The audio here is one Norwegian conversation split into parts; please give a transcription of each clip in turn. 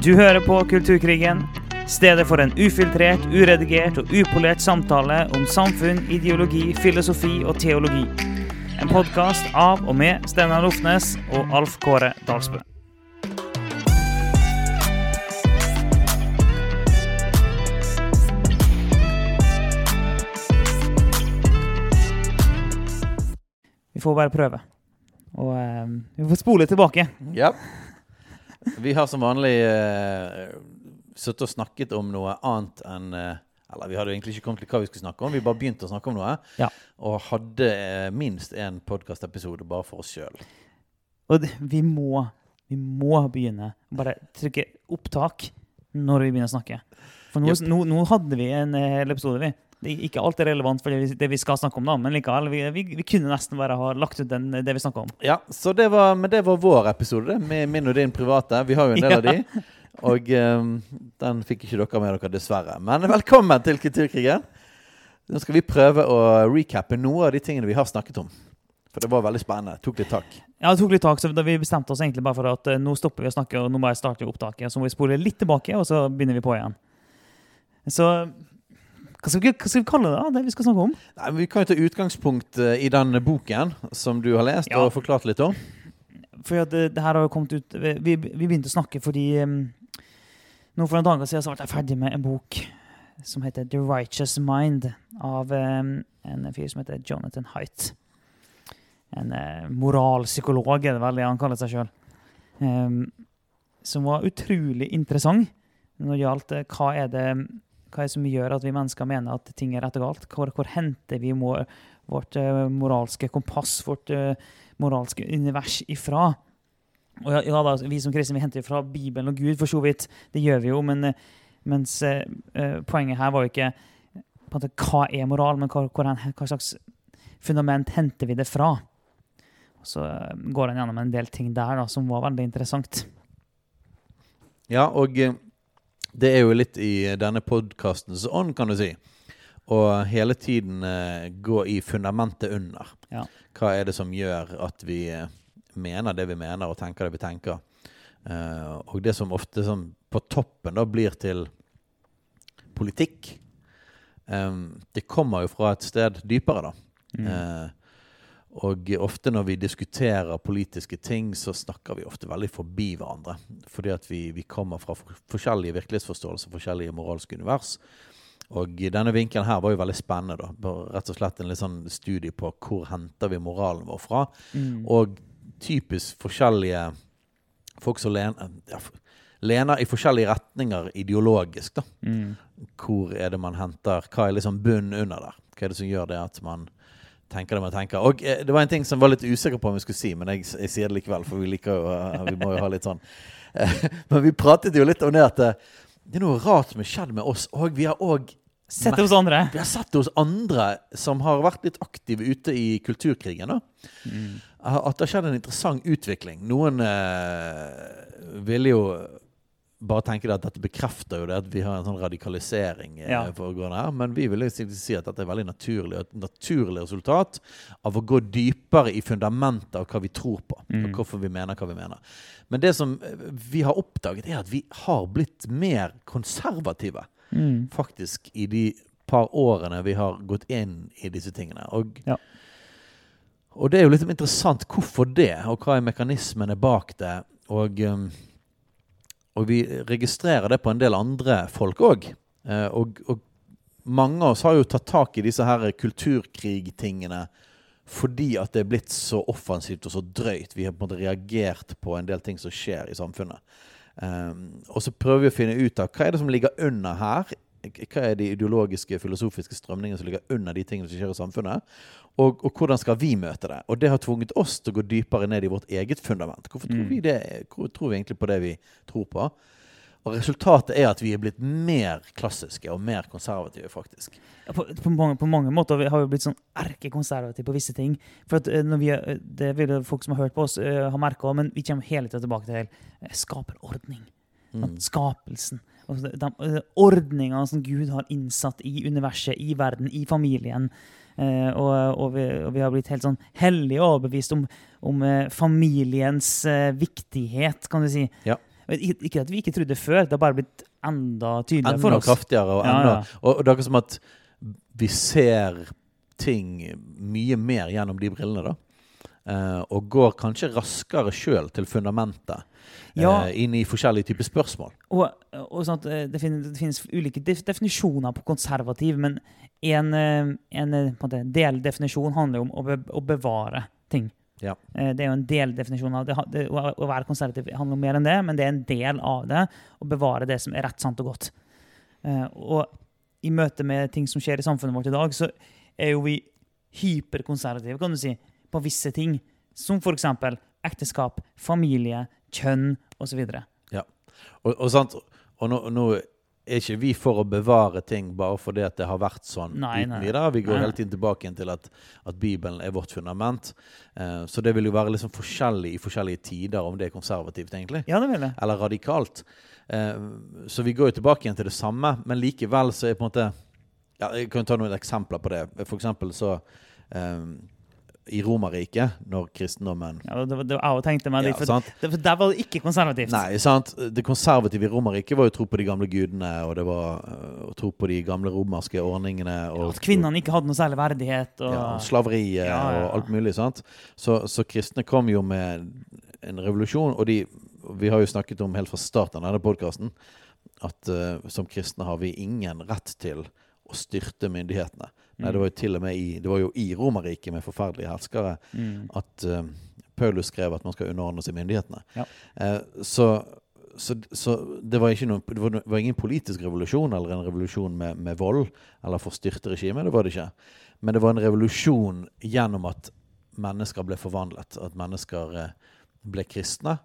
Du hører på Kulturkrigen, stedet for en ufiltrert, uredigert og upolert samtale om samfunn, ideologi, filosofi og teologi. En podkast av og med Steinar Lofnes og Alf Kåre Dalsbø. Vi får bare prøve. Og eh, vi får spole tilbake. Ja. Vi har som vanlig uh, sittet og snakket om noe annet enn uh, Eller vi hadde jo egentlig ikke kommet til hva vi skulle snakke om, vi bare begynte å snakke om noe. Ja. Og hadde uh, minst én podkastepisode bare for oss sjøl. Og det, vi må, vi må begynne. Bare trykke opptak når vi begynner å snakke. For nå, Yep. nå, nå hadde vi en eh, hel episode, vi. Det er ikke alt er relevant for det vi, det vi skal snakke om, da, men likevel. Vi, vi, vi kunne nesten bare ha lagt ut den, det vi snakker om. Ja, så det var, men det var vår episode, med min og din private. Vi har jo en del av de. Og um, den fikk ikke dere med dere, dessverre. Men velkommen til Kulturkrigen. Nå skal vi prøve å recappe noe av de tingene vi har snakket om. For det var veldig spennende. Tok litt tak. Ja, det tok litt tak, så Vi bestemte oss egentlig bare for at eh, nå stopper vi å snakke, og nå bare starter vi opptaket. Så må vi spole litt tilbake, og så begynner vi på igjen. Så hva skal vi, hva skal vi kalle det, da, det vi skal snakke om? Nei, men Vi kan jo ta utgangspunkt eh, i den boken som du har lest Ja. og forklart litt om. For det, det her har jo kommet ut Vi, vi begynte å snakke fordi um, Nå For noen dager siden så ble jeg ferdig med en bok som heter The Righteous Mind, av um, en fyr som heter Jonathan Haidt. En uh, moralpsykolog, er det vel det han kaller seg sjøl. Um, som var utrolig interessant når det gjaldt hva er det hva er det som gjør at vi mennesker mener at ting er rett og galt? Hvor, hvor henter vi må, vårt uh, moralske kompass, vårt uh, moralske univers ifra. Og ja, ja da, Vi som kristne vi henter fra Bibelen og Gud, for så vidt. Det gjør vi jo, men eh, mens eh, poenget her var jo ikke på en måte, hva er moral, men hva, hva slags fundament henter vi det fra. Og så går han gjennom en del ting der da, som var veldig interessant. Ja, og det er jo litt i denne podkastens ånd, kan du si. Og hele tiden eh, gå i fundamentet under. Ja. Hva er det som gjør at vi eh, mener det vi mener, og tenker det vi tenker? Eh, og det som ofte som på toppen da blir til politikk, det kommer jo fra et sted dypere, da. Eh, og ofte når vi diskuterer politiske ting, så snakker vi ofte veldig forbi hverandre. Fordi at vi, vi kommer fra forskjellige virkelighetsforståelser, forskjellige moralske univers. Og denne vinkelen her var jo veldig spennende. da. Rett og slett en litt sånn studie på hvor henter vi moralen vår fra. Mm. Og typisk forskjellige folk som lener, ja, lener i forskjellige retninger ideologisk. da. Mm. Hvor er det man henter Hva er liksom bunnen under der? Hva er det som gjør det at man tenker det man tenker? Og eh, det var en ting som var litt usikker på om vi skulle si, men jeg, jeg sier det likevel, for vi liker jo eh, Vi må jo ha litt sånn Eh, Men vi pratet jo litt om det at eh, det er noe rart som har skjedd med oss, og vi har òg Sett det hos andre. vi har sett det hos andre som har vært litt aktive ute i kulturkrigen. da. Mm. At det har skjedd en interessant utvikling. Noen eh, ville jo bare tenke det at dette bekrefter jo det at vi har en sånn radikalisering eh, Ja. foregående her. Men vi vil si at dette er veldig naturlig, og et naturlig resultat av å gå dypere i fundamentet av hva vi tror på. Mm. Og hvorfor vi mener hva vi mener. Men det som eh, vi har oppdaget, er at vi har blitt mer konservative Mm. faktisk i de par årene vi har gått inn i disse tingene. Og, Ja. og det er jo litt interessant hvorfor det, og hva er mekanismene bak det. Og, um, og vi registrerer det på en del andre folk òg. Og, og mange av oss har jo tatt tak i disse her kulturkrigtingene fordi at det er blitt så offensivt og så drøyt. Vi har på en måte reagert på en del ting som skjer i samfunnet. Um, og så prøver vi å finne ut av hva er det som ligger under her. Hva er de ideologiske, filosofiske strømningene som ligger under de tingene som skjer i samfunnet? Og, og hvordan skal vi møte det? Og det har tvunget oss til å gå dypere ned i vårt eget fundament. Hvorfor tror Mm. vi det? Hvor tror vi egentlig på det vi tror på? Og resultatet er at vi er blitt mer klassiske og mer konservative, faktisk. Ja, på, på, mange, på mange måter vi har vi blitt sånn erkekonservative på visse ting. For at, eh, vi, er- Det vil folk som har hørt på oss, uh, ha merka, men vi kommer hele tida tilbake til eh, skaperordning. Mm. Skapelsen. Altså, de, de ordningene som Gud har innsatt i universet, i verden, i familien. Uh, og, og, vi, og vi har blitt helt sånn hellig overbevist om, om uh, familiens uh, viktighet, kan du si. Ja. Ikke at vi ikke trodde før, det har bare blitt enda tydeligere for oss. Enda kraftigere. Og, enda, ja. og, og det er akkurat som at vi ser ting mye mer gjennom de brillene, da. Eh, og går kanskje raskere sjøl til fundamentet Ja. eh, inn i forskjellige typer spørsmål. Og, og sånn eh, det, finnes, det finnes ulike definisjoner på konservativ, men en, en en deldefinisjon handler om å, be å bevare ting. Ja. Det er jo en deldefinisjon av det. det. Å være konservativ handler om mer enn det, men det er en del av det å bevare det som er rett, sant og godt. Og i møte med ting som skjer i samfunnet vårt i dag, så er jo vi hyperkonservative, kan du si, på visse ting. Som f.eks. ekteskap, familie, kjønn osv. Og, og, sant? og nå, nå er ikke vi for å bevare ting bare fordi at det har vært sånn Nei, uten videre. Vi går Nei. hele tiden tilbake igjen til at, at Bibelen er vårt fundament. Uh, så det vil jo være liksom forskjellig i forskjellige tider om det er konservativt, egentlig. Ja, det vil jeg. Eller radikalt. Eh, så vi går jo tilbake igjen til det samme, men likevel så er på en måte ja, Jeg kan ta noen eksempler på det. For eksempel så eh, I Romerriket, når kristendommen Ja, det, var- det, jeg tenkte meg ja, for, det, for der var det ikke konservativt. Nei, sant? Det konservative i Romerriket var jo tro på de gamle gudene, og det var uh, tro på de gamle romerske ordningene. Og, At kvinnene ikke hadde noe særlig verdighet. Og, ja, Slaveriet Ja, ja, ja. og alt mulig. sant? Så, så kristne kom jo med en revolusjon, og de Vi har jo snakket om helt fra starten av denne podkasten at uh, som kristne har vi ingen rett til å styrte myndighetene. Nei, det var jo til og med i, det var jo i Romerriket med forferdelige herskere Mm. at uh, Paulus skrev at man skal underordne seg myndighetene. Ja. Uh, så, så, så det var noen, det var, det var ingen politisk revolusjon eller en revolusjon med, med vold eller forstyrte regimer. Det var det ikke. Men det var en revolusjon gjennom at mennesker ble forvandlet. At mennesker eh, ble kristne.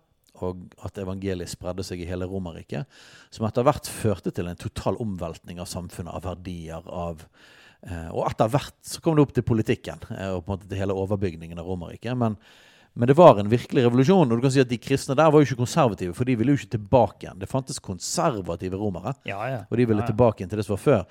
Og at evangeliet spredde seg i hele Romerriket. Som etter hvert førte til en total omveltning av samfunnet, av verdier, av og etter hvert så kom det opp til politikken eh, og på en måte til hele overbygningen av Romerriket. Men, men det var en virkelig revolusjon. Og du kan si at De kristne der var jo ikke konservative, for de ville jo ikke tilbake igjen. Det fantes konservative romere, Ja, ja. og de ville ja, tilbake igjen til det som var før.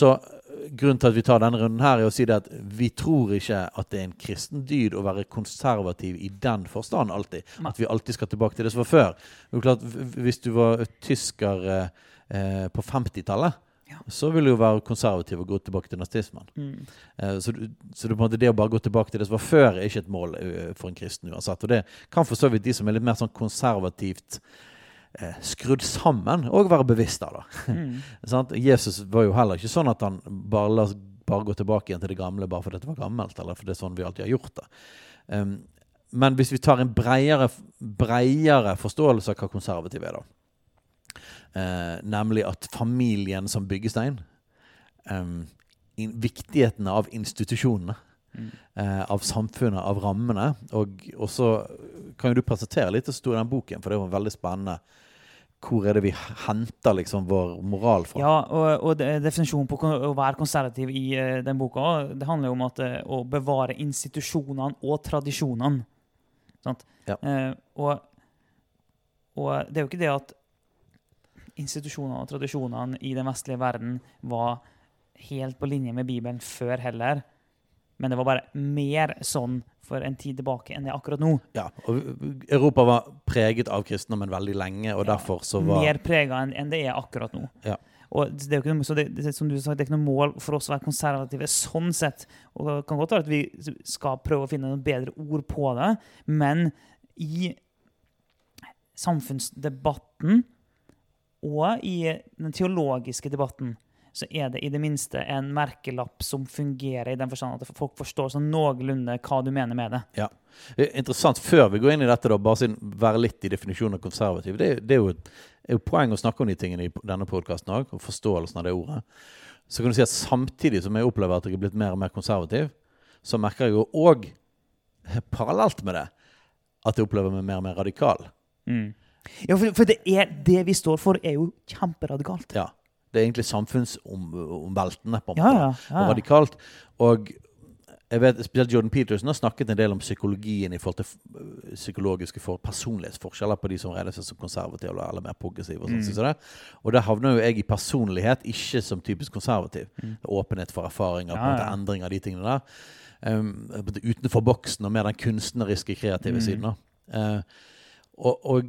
Så eh, grunnen til at vi tar denne runden her, er å si det at vi tror ikke at det er en kristen dyd å være konservativ i den forstand alltid. At vi alltid skal tilbake til det som var før. Det er klart, Hvis du var tysker eh, eh, på 50-tallet, Ja. så vil du jo være konservativ og gå tilbake til nazismen. Mm. Eh, Så, du- så det, det å bare gå tilbake til det som var før, er ikke et mål eh, for en kristen uansett. Og det kan for så vidt de som er litt mer sånn konservativt eh, skrudd sammen, òg være bevisst av. da. Mm. Jesus var jo heller ikke sånn at han bare la bare gå tilbake igjen til det gamle bare fordi det var gammelt, eller fordi det er sånn vi alltid har gjort det. Um, men hvis vi tar en breiere, breiere forståelse av hva konservativ er, da eh, Nemlig at familien som byggestein um, in, Viktigheten av institusjonene. Mm. Eh, av samfunnet, av rammene. Og, og så kan jo du presentere litt det stor sto den boken, for det var veldig spennende. Hvor er det vi henter liksom vår moral fra? Ja, og, og definisjonen på å være konservativ i uh, den boka, det handler jo om at, uh, å bevare institusjonene og tradisjonene. Sant? Ja. Uh, og, og det er jo ikke det at institusjonene og tradisjonene i den vestlige verden var helt på linje med Bibelen før heller. Men det var bare mer sånn for en tid tilbake enn det er akkurat nå. Ja, og Europa var preget av kristendommen veldig lenge, og Ja, derfor så var Mer prega enn det er akkurat nå. Ja. Og det er jo ikke noe, så det, det, som du sa, det er ikke noe mål for oss å være konservative sånn sett. Og det kan godt være at vi skal prøve å finne noen bedre ord på det, men i samfunnsdebatten og i den teologiske debatten så er det i det minste en merkelapp som fungerer i den forstand at folk forstår sånn noenlunde hva du mener med det. Det er Interessant, før vi går inn i dette, da, bare siden være litt i definisjonen av konservativ. Det, det er, jo et, er jo poeng å snakke om de tingene i denne podkasten òg, og forståelsen av det ordet. Så kan du si at samtidig som jeg opplever at jeg er blitt mer og mer konservativ, så merker jeg jo òg, parallelt med det, at jeg opplever meg mer og mer radikal. Ja, for, for det, er, det vi står for, er jo kjemperadikalt. Ja. Det er egentlig samfunnsomveltende, på en Ja, måte. ja, og radikalt. Og jeg vet, spesielt Jordan Peterson har snakket en del om psykologien i forhold til psykologiske for personlighetsforskjeller på de som regner seg som konservative eller, mer progressive. Og, sånt, Mm. og der havner jo jeg i personlighet, ikke som typisk konservativ. Mm. Åpenhet for erfaringer, Ja, ja. av de tingene der. Um, utenfor boksen og mer den kunstneriske, kreative Mm. siden. Eh, og, og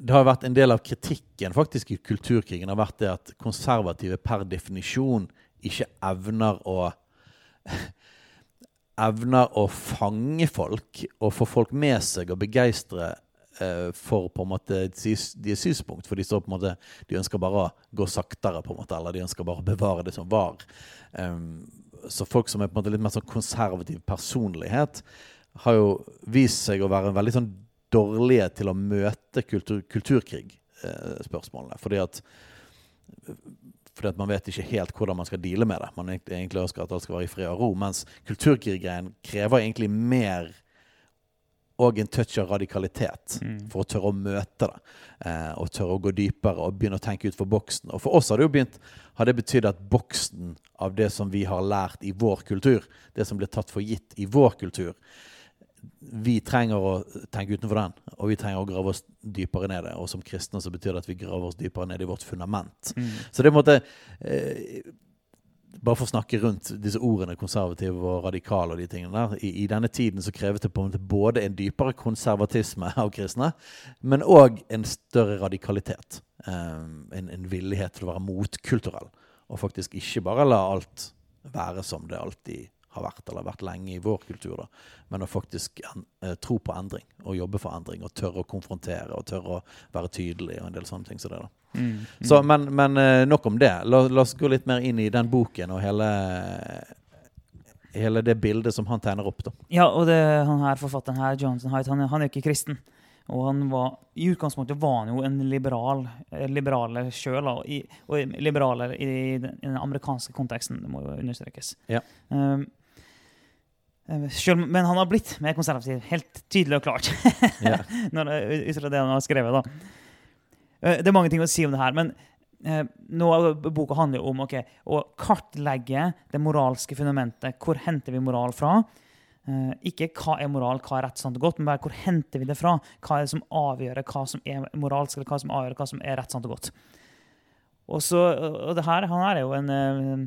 det har vært en del av kritikken faktisk i kulturkrigen har vært det at konservative per definisjon ikke evner å evner å fange folk og få folk med seg og begeistre eh, for på en måte deres synspunkt. For de, står på en måte, de ønsker bare å gå saktere, på en måte, eller de ønsker bare å bevare det som var. Um, så folk som er på en måte litt mer sånn konservativ personlighet, har jo vist seg å være en veldig sånn dårlige til å møte kultur, kulturkrig-spørsmålene. Eh, fordi at fordi at man vet ikke helt hvordan man skal deale med det. Man egentlig ønsker at alt skal være i fred og ro. Mens kulturkrig-greien krever egentlig mer og en touch av radikalitet mm. for å tørre å møte det. Eh, og tørre å gå dypere og begynne å tenke ut for boksen. Og for oss har det jo begynt, har det betydd at boksen av det som vi har lært i vår kultur, det som ble tatt for gitt i vår kultur, vi trenger å tenke utenfor den, og vi trenger å grave oss dypere ned. Og som kristne så betyr det at vi graver oss dypere ned i vårt fundament. Mm. Så det er en måte eh, Bare for å snakke rundt disse ordene konservativ og radikal og de tingene der. I, i denne tiden så kreves det på en måte både en dypere konservatisme av kristne, men òg en større radikalitet. Um, en, en villighet til å være motkulturell. Og faktisk ikke bare la alt være som det alltid har vært, eller har vært lenge i vår kultur. Da. Men å faktisk en, eh, tro på endring, og jobbe for endring, og tørre å konfrontere og tørre å være tydelig. og en del sånne ting som det da. Mm, mm. Så, men, men, eh, nok om det. La, la, oss gå litt mer inn i den boken og hele, hele det bildet som han tegner opp. da. Ja, og det, han her forfatteren her, Johnson Hyde, han, han er ikke kristen. Og han var, I utgangspunktet var han jo en liberal, eh, liberaler sjøl, og, og liberaler i den, i den, amerikanske konteksten, det må jo understrekes. Ja. Um, selv, men han har blitt mer konservativ, helt tydelig og klart. yeah. Når, ut fra det han har skrevet. da. Eh, det er mange ting å si om det her, men eh, noe av boka handler jo om okay, å kartlegge det moralske fundamentet. Hvor henter vi moral fra? Eh, ikke hva er moral, hva er rett, sant og godt, men bare hvor henter vi det fra? Hva er det som avgjør hva som er moralsk, eller hva som avgjør hva som er rett, sant og godt? Og, så, og det her, Han er jo en eh,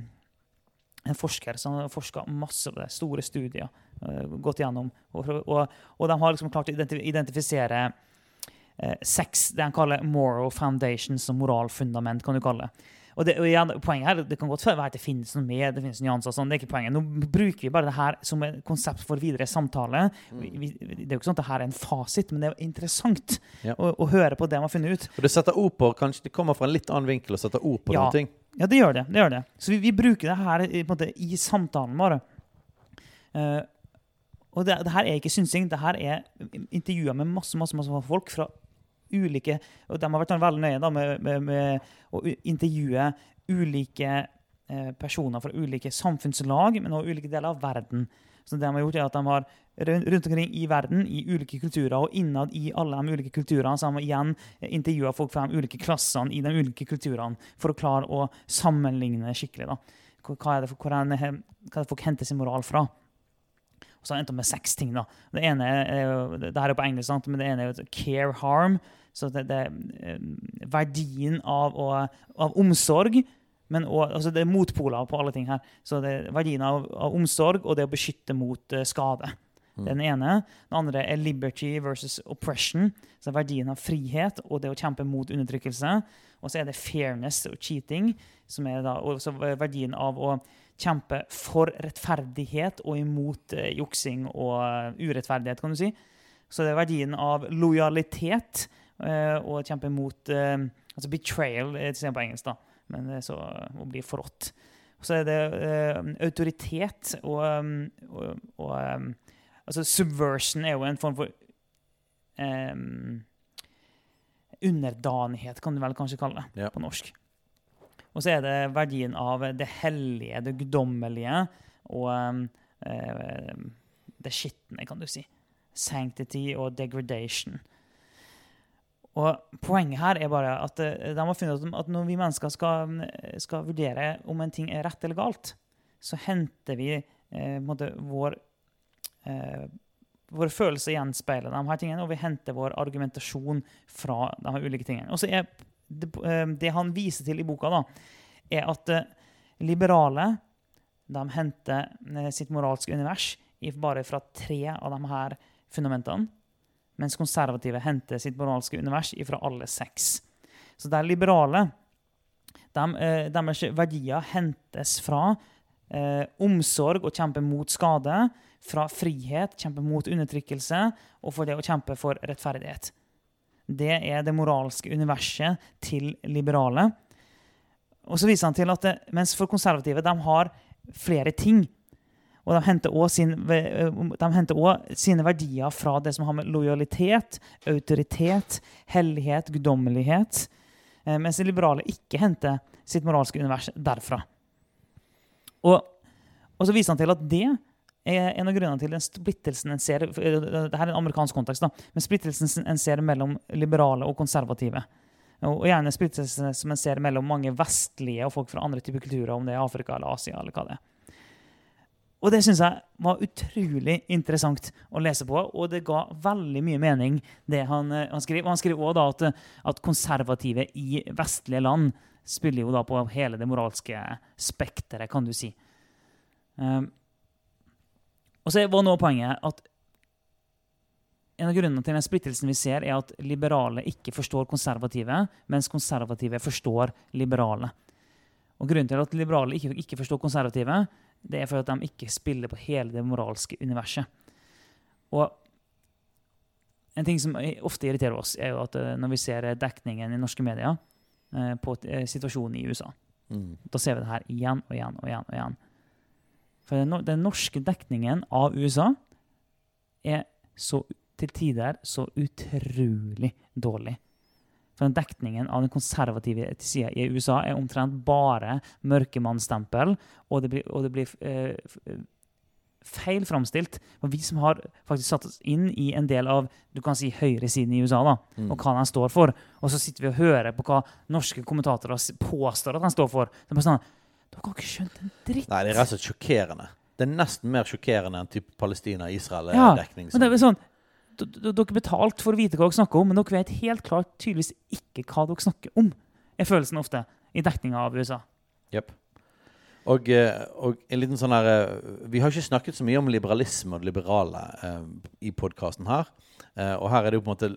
en forsker som har forska masse på det. Store studier. Uh, gått gjennom. Og, og, og, de har liksom klart å identifisere uh, seks det de kaller moral foundations, som moralfundament. kan du kalle det. Og, det, og igjen, poenget her, det kan godt være at det finnes noe mer, det finnes nyanser. Sånn, det er ikke poenget. Nå bruker vi bare det her som et konsept for videre samtale. Mm. Vi, det er jo ikke sånn at det her er en fasit, men det er interessant ja. å, å, høre på det man har funnet ut. Og det setter ord på, kanskje det kommer fra en litt annen vinkel og setter ord på ja. noen ting. Ja, det gjør det. det, gjør det. Så vi, vi bruker det her i, måte, i samtalen vår. Uh, og det, det, her er ikke synsing. Det her er intervjuer med masse, masse, masse folk fra ulike Og de har vært veldig nøye da, med, med, med, å intervjue ulike uh, personer fra ulike samfunnslag, men også ulike deler av verden. Så det de har gjort er at de har rundt omkring i verden, i ulike kulturer, og innad i alle de ulike kulturene så har de igjen intervjua folk fra de ulike klassene i de ulike kulturene for å klare å sammenligne skikkelig. da. Hva er det, hvor er det, hva er det folk henter sin moral fra? Og så har jeg endt opp med seks ting. da. Det ene er, det her er på engelsk, sant? men det ene er jo care harm. Så det, det eh, verdien av, av omsorg men også, altså det er motpoler på alle ting her. Så det er verdien av, av omsorg og det å beskytte mot uh, skade. Mm. Den ene. Den andre er liberty versus oppression. Så verdien av frihet og det å kjempe mot undertrykkelse. Og så er det fairness og cheating, som er da, også verdien av å kjempe for rettferdighet og imot uh, juksing og uh, urettferdighet, kan du si. Så det er verdien av lojalitet uh, og kjempe mot altså betrayal, til på engelsk. da men det er så å bli forrådt. Så er det uh, autoritet og, og, og altså Subversion er jo en form for um, underdanighet, kan du vel kanskje kalle det ja. på norsk. Og så er det verdien av det hellige, det guddommelige og uh, det skitne, kan du si. Sanctity og degradation. Og Poenget her er bare at eh, de har funnet at når vi mennesker skal, skal vurdere om en ting er rett eller galt, så henter vi eh, vår, eh, våre følelser gjenspeiler de her tingene, og vi henter vår argumentasjon fra de her ulike tingene. Og så er det, eh, det, han viser til i boka, da, er at eh, liberale de henter sitt moralske univers bare fra tre av de her fundamentene mens konservative henter sitt moralske univers fra alle seks. Så der liberale de, eh, Deres verdier hentes fra eh, omsorg og kjempe mot skade, fra frihet, kjempe mot undertrykkelse, og for det å kjempe for rettferdighet. Det er det moralske universet til liberale. Og så viser han til at det, mens for konservative de har flere ting. Og de henter også sin, sine verdier fra det som har med lojalitet, autoritet, hellighet, guddommelighet. Mens de liberale ikke henter sitt moralske univers derfra. Og, og så viser han til at det en av grunnene til den splittelsen en ser Dette er en amerikansk kontekst, da, men splittelsen en ser mellom liberale og konservative. Og gjerne splittelsen som en ser mellom mange vestlige og folk fra andre typer kulturer, om det er Afrika eller Asia. eller hva det er. Og det syns jeg var utrolig interessant å lese på, og det ga veldig mye mening, det han, han skriver. Og han skriver òg at, at konservative i vestlige land spiller jo da på hele det moralske spekteret, kan du si. Um, og så var nå poenget at en av grunnene til den splittelsen vi ser, er at liberale ikke forstår konservative, mens konservative forstår liberale. Og Grunnen til at liberale ikke, ikke forstår konservative, det er for at de ikke spiller på hele det moralske universet. Og En ting som ofte irriterer oss, er jo at eh, når vi ser dekningen i norske medier eh, på eh, situasjonen i USA, mm. da ser vi det her igjen og igjen og igjen. og igjen. For den norske dekningen av USA er så, til tider så utrolig dårlig. For den Dekningen av den konservative sida i USA er omtrent bare mørkemannsstempel, og det blir, og det blir eh, feil framstilt. Og vi som har faktisk satt oss inn i en del av du kan si høyresiden i USA, da, mm. og hva den står for, og så sitter vi og hører på hva norske kommentatorer påstår at den står for. Det er bare sånn, du har ikke skjønt en dritt. Nei, det er rett og slett sjokkerende. Det er nesten mer sjokkerende enn type Palestina-Israel-dekning. Ja, men det er sånn, dere betalte betalt for å vite hva dere snakker om, men dere vet helt klart tydeligvis ikke hva dere snakker om. er følelsen ofte i dekninga av USA. Yep. Og, eh, og, en liten sånn her eh, Vi har ikke snakket så mye om liberalisme og det liberale eh, i podkasten her. Eh, og her er det jo på en måte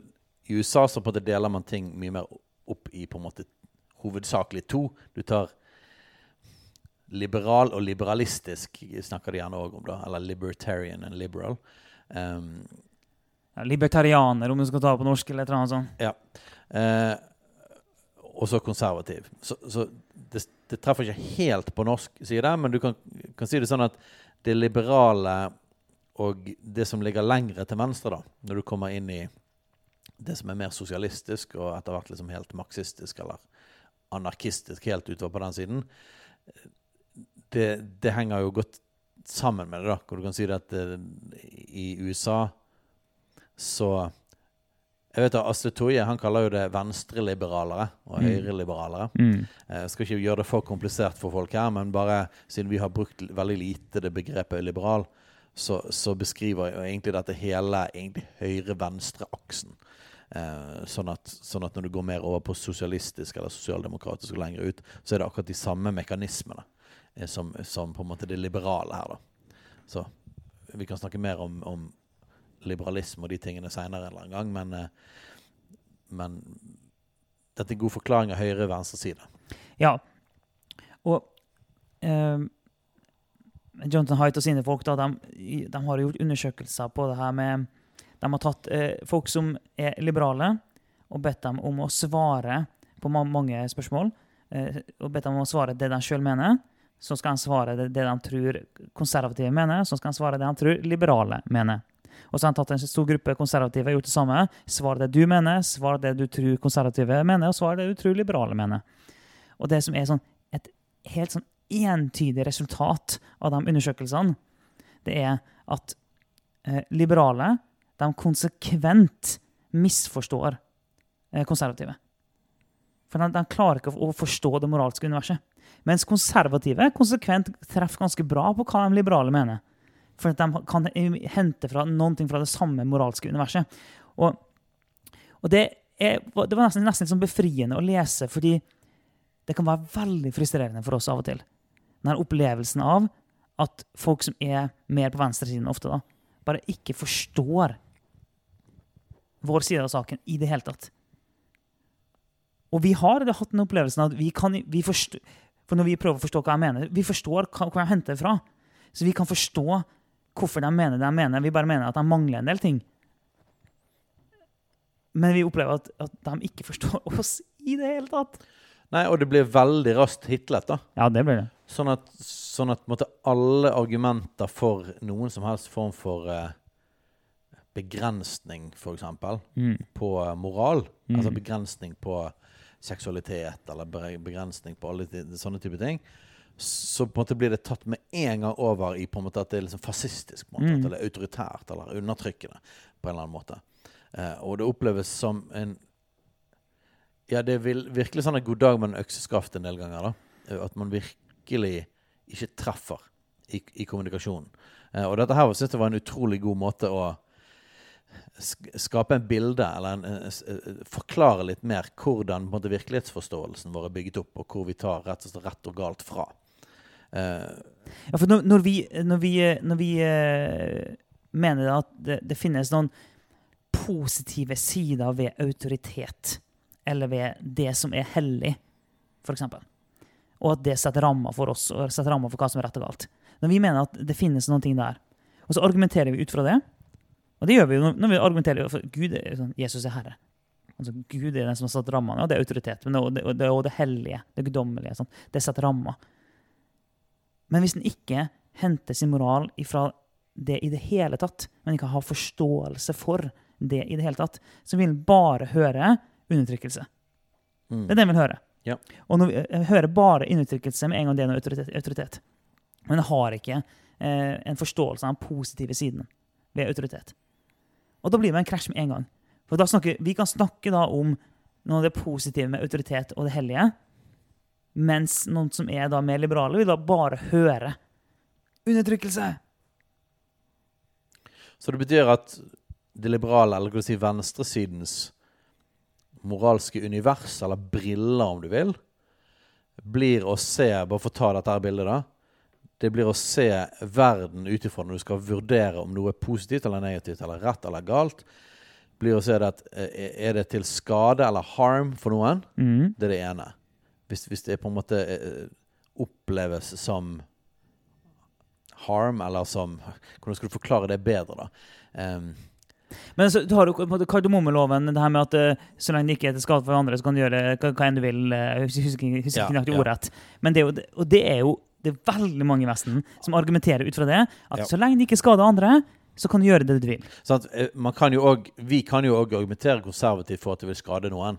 I USA så på en måte deler man ting mye mer opp i på en måte hovedsakelig to. Du tar liberal og liberalistisk snakker de gjerne òg om, da. Eller libertarian and liberal. Um, ja, libertarianer, om du skal ta på norsk, eller noe sånt. Ja. Uh, og så konservativ. Så, så det, det, treffer ikke helt på norsk side, men du kan, kan, si det sånn at det liberale og det som ligger lengre til venstre, da, når du kommer inn i det som er mer sosialistisk og etter hvert liksom helt marxistisk eller anarkistisk helt utover på den siden, det, det, henger jo godt sammen med det, da. Hvor du kan si det at det, eh, i USA så jeg vet at Astrid Toje han kaller jo det venstreliberalere og mm. høyreliberalere. Mm. Jeg skal ikke gjøre det for komplisert for folk her, men bare siden vi har brukt veldig lite det begrepet liberal, så, så beskriver jo egentlig dette hele høyre-venstre-aksen. Eh, sånn, at, sånn, at, når du går mer over på sosialistisk eller sosialdemokratisk og lenger ut, så er det akkurat de samme mekanismene som, som, på en måte det liberale her. da. Så vi kan snakke mer om, om liberalisme og de tingene seinere en eller annen gang, men, eh, men dette er en god forklaring av høyre og venstreside. Ja, og eh, Jonathan Haidt og sine folk da, de, de, har gjort undersøkelser på det her med De har tatt eh, folk som er liberale, og bedt dem om å svare på mange spørsmål. Eh, og bedt dem om å svare det de sjøl mener så skal han svare det, det de tror konservative mener, så skal han svare det han tror liberale mener. Og så har han tatt en stor gruppe konservative og gjort det samme. Svar det du mener, svar det du tror konservative mener, og svar det du tror liberale mener. Og det som er sånn, et helt sånn entydig resultat av de undersøkelsene, det er at eh, liberale de konsekvent misforstår eh, konservative. For de, de klarer ikke å forstå det moralske universet. Mens konservative konsekvent treffer ganske bra på hva de liberale mener. For at de kan hente fra noe fra det samme moralske universet. Og, og det, er, det, var nesten, nesten sånn befriende å lese, fordi det kan være veldig frustrerende for oss av og til. Den opplevelsen av at folk som er mer på venstresiden ofte, da, bare ikke forstår vår side av saken i det hele tatt. Og vi har hatt den opplevelsen at vi kan vi forstå, For når vi prøver å forstå hva jeg mener, vi forstår hva jeg henter fra. Så vi kan forstå hvorfor de mener det de mener. Vi bare mener at de mangler en del ting. Men vi opplever at, at de ikke forstår oss i det hele tatt. Nei, og det blir veldig raskt hitlet, da. Ja, det blir det. Sånn at, sånn at måtte, alle argumenter for noen som helst form for eh, begrensning, f.eks., Mm. på eh, moral, Mm. altså begrensning på seksualitet, eller begrensning på alle sånne type ting, så på en måte blir det tatt med en gang over i på en måte at det er liksom fascistisk, på en måte, Mm. eller autoritært, eller undertrykkende, på en eller annen måte. Eh, og det oppleves som en Ja, det er virkelig sånn en god dag med en økseskaft en del ganger. da. Eh, At man virkelig ikke treffer i, i kommunikasjonen. Eh, og dette her synes jeg var en utrolig god måte å skape en bilde, eller en, en, eh, forklare litt mer hvordan måte, virkelighetsforståelsen vår er bygget opp, og hvor vi tar rett og slett rett og galt fra. Uh, Ja, for når, når vi, når vi, når vi uh, mener at det, det finnes noen positive sider ved autoritet, eller ved det som er hellig, f.eks., og at det setter rammer for oss, og setter rammer for hva som er rett og galt Når vi mener at det finnes noen ting der, og så argumenterer vi ut fra det Og det gjør vi jo når- vi argumenterer for Gud er sånn, Jesus er herre. Altså, Gud er den som har satt rammene, og det er autoritet. Men det, og det, og det, og det hellige, det guddommelige. Sånn. Det setter rammer. Men hvis en ikke henter sin moral ifra det i det hele tatt, men ikke har forståelse for det i det hele tatt, så vil en bare høre undertrykkelse. mm. Det er det en vil høre. Ja. Og når vi hører bare undertrykkelse med en gang det er noe autoritet. autoritet. Men en har ikke eh, en forståelse av den positive siden ved autoritet. Og da blir det en krasj med en gang. For snakker, Vi kan snakke da om noe av det positive med autoritet og det hellige, mens noen som er da mer liberale, vil da bare høre undertrykkelse. Så det betyr at det liberale, eller kan du si venstresidens moralske univers, eller briller om du vil, blir å se Bare for å ta dette her bildet, da. Det blir å se verden ut ifra når du skal vurdere om noe er positivt eller negativt, eller rett eller galt. Blir å se det at eh, Er det til skade eller harm for noen? Mm. Det er det ene. Hvis, hvis det på en måte eh, oppleves som harm, eller som Hvordan skal du forklare det bedre, da? Um, Men så, du har jo på kardemommeloven, det her med at eh, så lenge det ikke er til skade for andre, så kan du gjøre hva, hva enn du vil. Husk, husk, husk Ja, ja. ordrett. Men det er jo, og det er jo det er veldig mange i Vesten som argumenterer ut fra det. At Ja. så lenge det ikke skader andre, så kan du gjøre det du vil. at, eh, man kan jo også, vi kan jo òg argumentere konservativt for at det vil skade noen.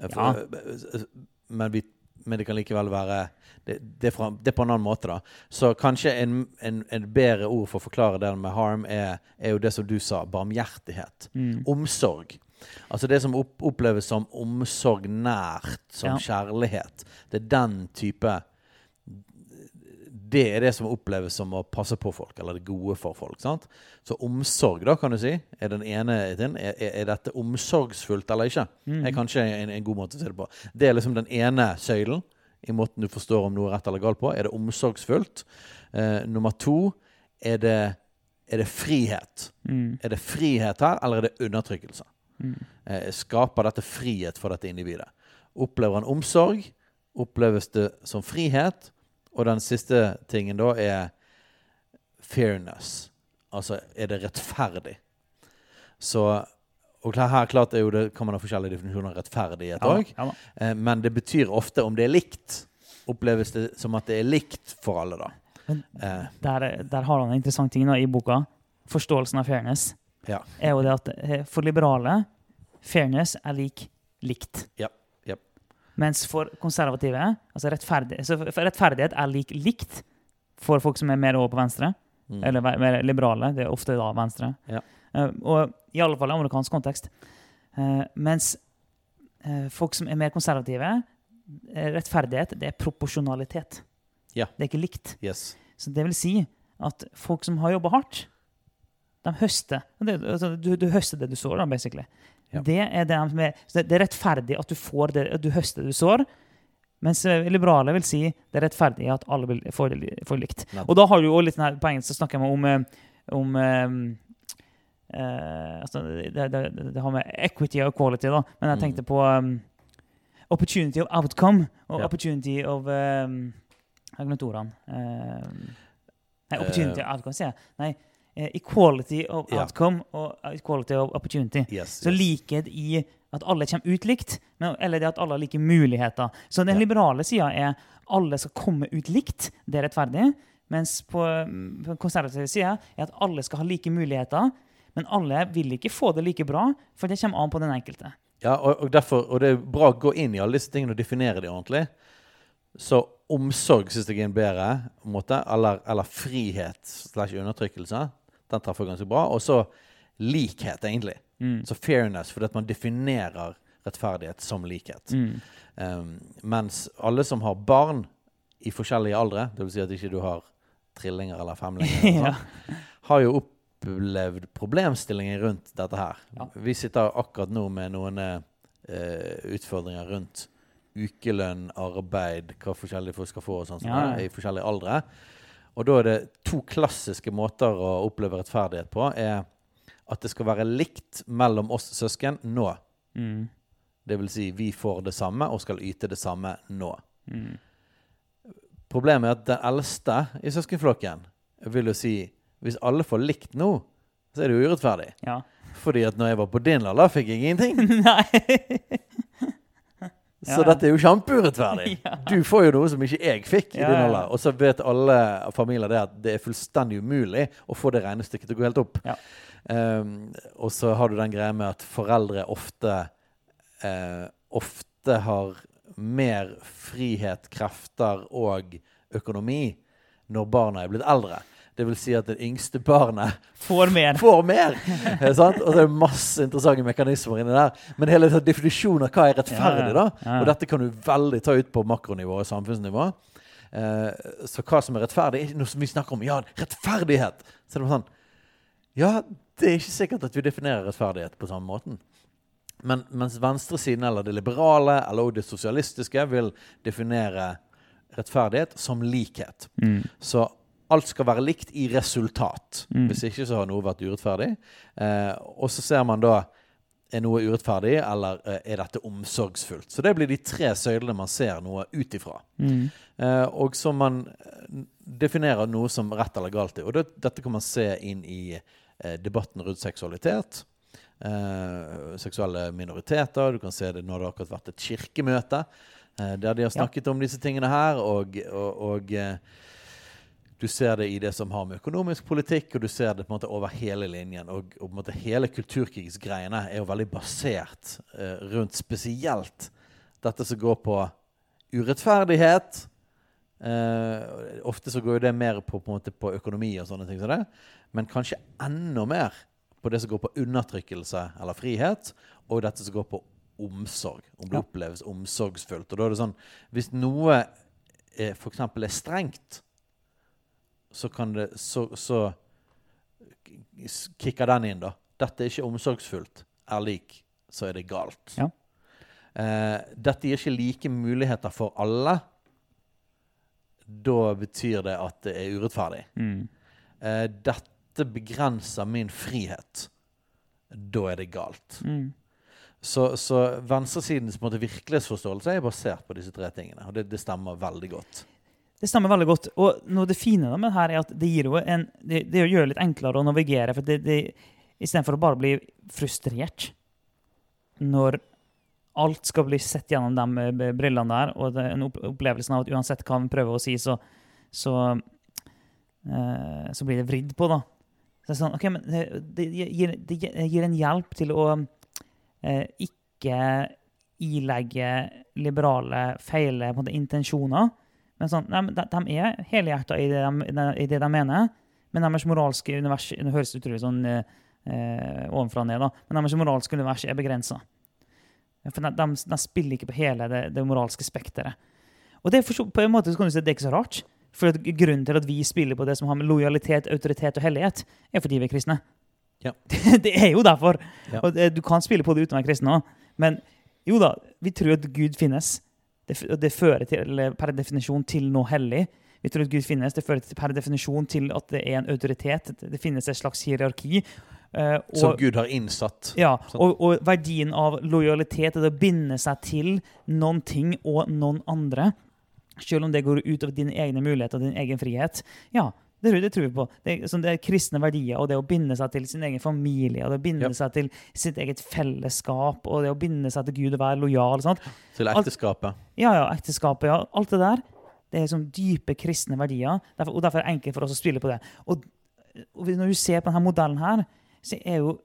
Eh, for- ja. men, vi, men det kan likevel være det, det, er fra, det er på en annen måte, da. Så kanskje en, en, en bedre ord for å forklare det med harm er, er jo det som du sa, barmhjertighet. Mm. Omsorg. Altså det som opp, oppleves som omsorg nært, som Ja. kjærlighet. Det er den type Det er det som oppleves som å passe på folk, eller det gode for folk. sant? Så omsorg, da, kan du si, er den ene tingen. Er, er, dette omsorgsfullt eller ikke? Mm. er kanskje en, en god måte å se det på. Det er liksom den ene søylen i måten du forstår om noe er rett eller galt på. Er det omsorgsfullt? Eh, nummer to, er det, er det frihet? Mm. Er det frihet her, eller er det undertrykkelse? Mm. Eh, skaper dette frihet for dette individet? Opplever han omsorg? Oppleves det som frihet? Og den siste tingen da er fairness. Altså, er det rettferdig? Så Og her, klart er jo det, kan man ha forskjellige definisjoner av rettferdighet òg. ja ja, Eh, men det betyr ofte om det er likt. Oppleves det som at det er likt for alle, da. Men Eh, Der, der har han en interessant ting da, i boka. Forståelsen av fairness. Ja. Er jo det at eh, for liberale fairness er lik likt. Ja. Mens for konservative altså rettferdig, så rettferdighet er lik likt for folk som er mer over på venstre. mm. Eller mer- liberale. Det er ofte da venstre. Ja. Uh, og i alle fall i amerikansk kontekst. Uh, mens uh, folk som er mer konservative, rettferdighet, det er proporsjonalitet. Ja. Det er ikke likt. Yes. Så det vil si at folk som har jobba hardt, de høster. Altså, du, du høster det du sår, da, basically. Ja. Det, er det, er, det, er rettferdig at du får det, at du høster det du sår. Mens eh, liberale vil si det er rettferdig at alle vil, får får likt. Nettopp. Og da har du jo litt den her, På engelsk så snakker jeg om, om um, uh, altså, det, det, har med equity og quality, da. Men jeg Mm. tenkte på um, opportunity of outcome og Ja. opportunity of um, Jeg har glemt ordene. Um, nei, opportunity uh, of outcome, sier jeg. Nei, eh, equality of Ja. outcome og equality of opportunity. Yes, Så yes. likhet i at alle kommer ut likt, eller det at alle har like muligheter. Så den Ja. liberale sida er alle skal komme ut likt, det er rettferdig. Mens på, på den konservative sida er at alle skal ha like muligheter. Men alle vil ikke få det like bra, for det kommer an på den enkelte. Ja, og, og, derfor, og det er bra å gå inn i alle disse tingene og definere de ordentlig. Så omsorg syns jeg er en bedre måte. Eller, eller frihet slash undertrykkelse. Den traff ganske bra. Og så likhet, egentlig. Mm. Så fairness, fordi at man definerer rettferdighet som likhet. Mm. Um, mens alle som har barn i forskjellige aldre, dvs. Si at ikke du har trillinger eller femlinger, ja. har jo opplevd problemstillinger rundt dette her. Ja. Vi sitter akkurat nå med noen uh, utfordringer rundt ukelønn, arbeid, hva forskjellige folk skal få og sånn ja. i forskjellige aldre. Og da er det to klassiske måter å oppleve rettferdighet på. er At det skal være likt mellom oss søsken nå. Mm. Det vil si, vi får det samme og skal yte det samme nå. Mm. Problemet er at den eldste i søskenflokken vil jo si hvis alle får likt nå, så er det jo urettferdig. Ja. Fordi at når jeg var på din alder, fikk jeg ingenting. Nei. Så Ja. dette er jo kjempeurettferdig. Ja. Du får jo noe som ikke jeg fikk i din alder. Og så vet alle familier det at det er fullstendig umulig å få det regnestykket til å gå helt opp. Ja. Um, og så har du den greia med at foreldre ofte uh, ofte har mer frihet, krefter og økonomi når barna er blitt eldre. Det vil si at det yngste barnet Får mer. får mer. Sant? Og det er masse interessante mekanismer inni der. Men hele definisjonen av hva er rettferdig, da. Og dette kan du veldig ta ut på makronivå og samfunnsnivå. Eh, så hva som er rettferdig, er ikke noe som vi snakker om. Ja, rettferdighet! Så det er sånn Ja, det er ikke sikkert at vi definerer rettferdighet på samme måten. Men mens venstresiden eller det liberale eller også det sosialistiske vil definere rettferdighet som likhet. Mm. Så alt skal være likt i resultat. Mm. Hvis ikke så har noe vært urettferdig. Eh, og så ser man da er noe urettferdig, eller eh, er dette omsorgsfullt? Så det blir de tre søylene man ser noe ut ifra. Mm. Eh, og som man eh, definerer noe som rett eller galt er. Og det, dette kan man se inn i eh, debatten rundt seksualitet. Eh, seksuelle minoriteter. Du kan se det når det har akkurat vært et kirkemøte eh, der de har snakket om disse tingene her. Og, og, og du ser det i det som har med økonomisk politikk, og du ser det på en måte over hele linjen. Og, og på en måte hele kulturkrigsgreiene er jo veldig basert eh, rundt spesielt dette som går på urettferdighet. Eh, ofte så går jo det mer på, på, på økonomi og sånne ting som det. Men kanskje enda mer på det som går på undertrykkelse eller frihet, og dette som går på omsorg. Om det Ja. oppleves omsorgsfullt. Og da er det sånn Hvis noe eh, f.eks. er strengt, så kan det Så, så kicker den inn, da. Dette er ikke omsorgsfullt. Er lik, så er det galt. Ja. Eh, dette gir ikke like muligheter for alle. Da betyr det at det er urettferdig. Mm. Eh, dette begrenser min frihet. Da er det galt. Mm. Så, så venstresidens virkelighetsforståelse er basert på disse tre tingene. Og det, det stemmer veldig godt. Det stemmer veldig godt. Og noe det fine med det her er at det gir jo en Det, det gjør det litt enklere å navigere, for det, det, istedenfor å bare bli frustrert når alt skal bli sett gjennom de brillene der, og det er en opplevelse av at uansett hva vi prøver å si, så, så, uh, så blir det vridd på, da. Så det sånn, okay, men det, det, gir, det gir en hjelp til å uh, ikke ilegge liberale feile intensjoner. Men sånn, de, de er helhjerta i, i det de mener, men deres moralske univers Det høres utrolig sånn eh, eh, ovenfra og ned, da, men deres moralske univers er begrensa. For de, de, de spiller ikke på hele det, det moralske spekteret. Og det er på en måte så kan du si at det er ikke så rart. For grunnen til at vi spiller på det som har med lojalitet, autoritet og hellighet, er fordi vi er kristne. Ja. det er jo derfor. Ja. Og det, du kan spille på det uten å være kristen òg. Men jo da, vi tror at Gud finnes. Det, det fører til, eller per definisjon til noe hellig. Vi tror at Gud finnes. Det fører til, per definisjon til at det er en autoritet. Det, finnes et slags hierarki. Eh, Som Gud har innsatt. ja, og, og verdien av lojalitet er å binde seg til noen ting og noen andre, selv om det går ut over dine egne muligheter og din egen frihet, ja, det, det tror vi på. Det, sånn, det er kristne verdier, og det å binde seg til sin egen familie, og det å binde yep. seg til sitt eget fellesskap, og det å binde seg til Gud og være lojal. Sant? Til Alt- ekteskapet. Ja, ja, ekteskapet, ja. Alt det der. Det er sånn dype kristne verdier, derfor, og derfor er det enkelt for oss å spille på det. Og, og når du ser på denne modellen her, så, jo,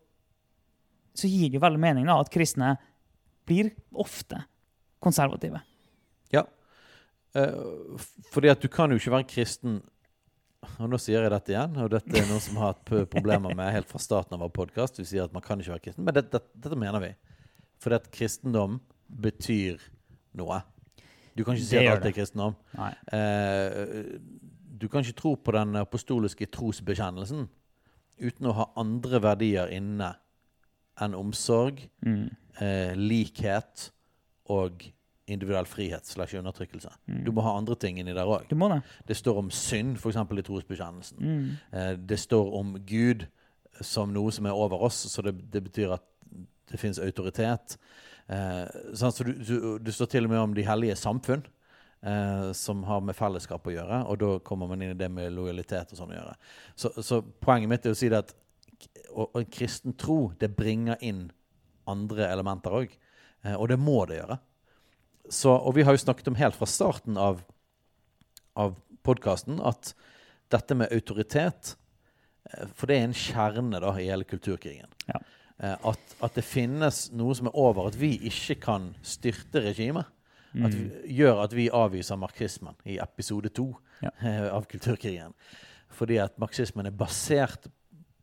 så gir det jo veldig mening da, at kristne blir ofte konservative. Ja. Eh, fordi at du kan jo ikke være kristen Og nå sier jeg dette igjen, og dette er noe som har hatt problemer med helt fra starten av vår podkast. Vi sier at man kan ikke være kristen, men dette, dette mener vi. Fordi at kristendom betyr noe. Du kan ikke si at alt er kristendom. Eh, du kan ikke tro på den apostoliske trosbekjennelsen uten å ha andre verdier inne enn omsorg, Mm. eh, likhet og individuell frihet slash undertrykkelse. Mm. Du må ha andre ting inni der òg. Det. Det står om synd, f.eks. i trosbekjennelsen. Mm. Eh, det står om Gud som noe som er over oss, så det, det betyr at det fins autoritet. Eh, sånn, så du, du, det står til og med om de hellige samfunn, eh, som har med fellesskap å gjøre. Og da kommer man inn i det med lojalitet og sånn å gjøre. Så, så poenget mitt er å si det at og, og en kristen tro, det bringer inn andre elementer òg. Eh, og det må det gjøre. Så, og vi har jo snakket om helt fra starten av, av podkasten at dette med autoritet eh, For det er en kjerne da, i hele kulturkrigen. Ja. Eh, At, at det finnes noe som er over, at vi ikke kan styrte regimet. Mm. vi, gjør at vi avviser marxismen i episode to Ja. av kulturkrigen. Fordi at marxismen er basert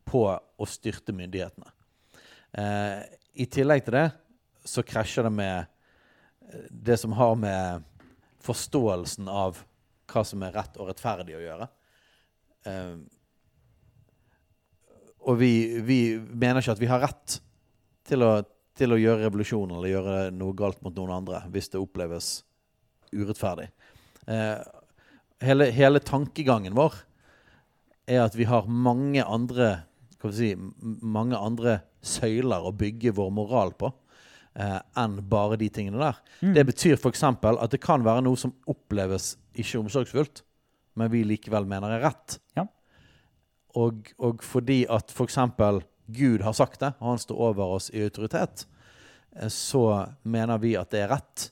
på å styrte myndighetene. Eh, I tillegg til det så krasjer det med det som har med forståelsen av hva som er rett og rettferdig å gjøre. Eh, og vi, vi mener ikke at vi har rett til å, til å gjøre revolusjon eller gjøre noe galt mot noen andre hvis det oppleves urettferdig. Eh, hele, hele tankegangen vår er at vi har mange andre si, mange andre søyler å bygge vår moral på eh, enn bare de tingene der. Mm. Det betyr f.eks. at det kan være noe som oppleves ikke omsorgsfullt, men vi likevel mener er rett. Ja. Og, og fordi at f.eks. Gud har sagt det, og han står over oss i autoritet, eh, så mener vi at det er rett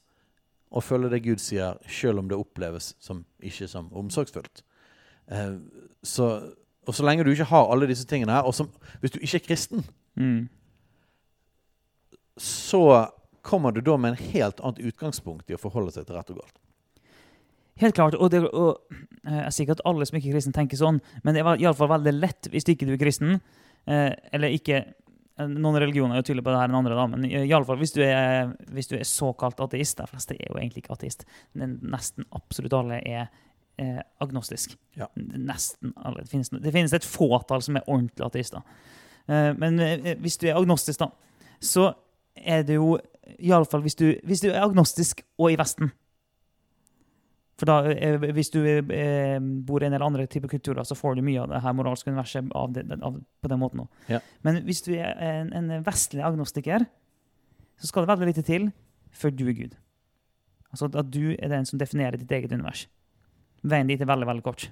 å følge det Gud sier, selv om det oppleves som ikke som omsorgsfullt. Eh, så, og så lenge du ikke har alle disse tingene her, og som, hvis du ikke er kristen, Mm. Så kommer du da med en helt annet utgangspunkt i å forholde seg til rett og galt. Helt klart. Og, det, og eh, jeg er sikker at alle som ikke er kristne, tenker sånn, men det er i alle fall veldig lett hvis ikke du er kristen. Eh, eller ikke eh, Noen religioner er jo tydelig på det her enn andre, da, men i, i alle fall hvis du, er, hvis du er såkalt ateist De fleste er jo egentlig ikke ateist. Men nesten absolutt alle er eh, agnostisk. Ja. Nesten alle. Det finnes, det finnes et fåtall som er ordentlige ateister. Eh, men hvis du er agnostisk, da, så er det jo Iallfall hvis, du- hvis du er agnostisk og i Vesten. For da, eh, Hvis du eh, bor i en eller andre type kulturer, så får du mye av det her moralske universet av det, av, på den måten òg. Ja. Men hvis du er en, en vestlig agnostiker, så skal det veldig lite til før du er Gud. Altså at du er den som definerer ditt eget univers. Veien dit er veldig, veldig kort.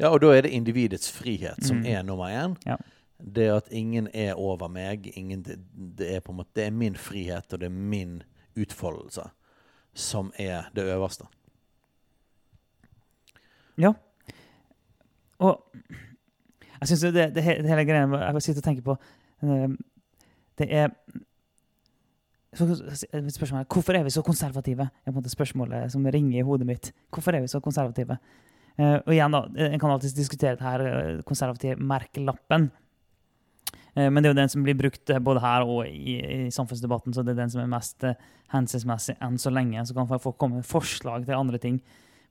Ja, og da er det individets frihet som Mm. er nummer én. Ja. Det at ingen er over meg. Ingen, det, det, er på en måte, det er min frihet, og det er min utfoldelse som er det øverste. Ja. Og jeg syns det, det, he- det hele greia Jeg sitter og tenker på eh, Det er Spørsmålet er, Hvorfor er vi så konservative? er på en måte spørsmålet som ringer i hodet mitt. Hvorfor er vi så konservative? Eh, og igjen da, En kan alltid diskutere det her eh, konservativ-merkelappen. Eh, men det er jo den som blir brukt eh, både her og i, i samfunnsdebatten, så det er den som er mest eh, hensiktsmessig enn så lenge. Så kan folk komme med forslag til andre ting.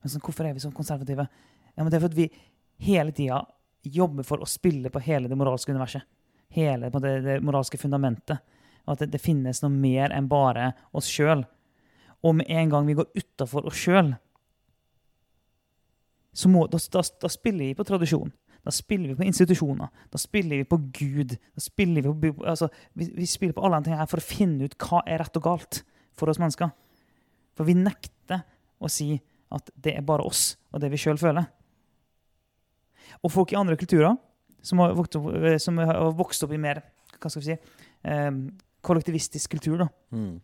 Men sånn, hvorfor er vi så konservative? Ja, men det er fordi vi hele tida jobber for å spille på hele det moralske universet. Hele det, det moralske fundamentet. Og at det, det finnes noe mer enn bare oss sjøl. Og med en gang vi går utafor oss sjøl, så da, da, da spiller vi på tradisjon. Da spiller vi på institusjoner. Da spiller vi på Gud. Da spiller vi, på, altså, vi, vi spiller på alle de tingene her for å finne ut hva er rett og galt for oss mennesker. For vi nekter å si at det er bare oss og det vi sjøl føler. Og folk i andre kulturer som har vokst opp, som har vokst opp i mer hva skal vi si, eh, kollektivistisk kultur, da. Mm.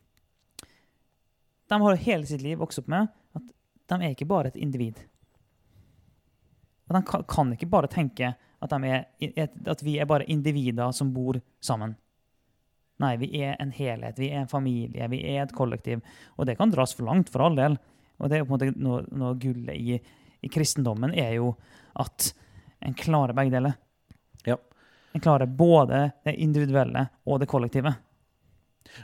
de har hele sitt liv vokst opp med at de er ikke bare et individ. Og de kan, kan ikke bare tenke at, er, at vi er bare individer som bor sammen. Nei, vi er en helhet, vi er en familie, vi er et kollektiv. Og det kan dras for langt, for all del. Og det er på en måte noe, noe gullet i, i kristendommen er jo at en klarer begge deler. Ja. En klarer både det individuelle og det kollektive.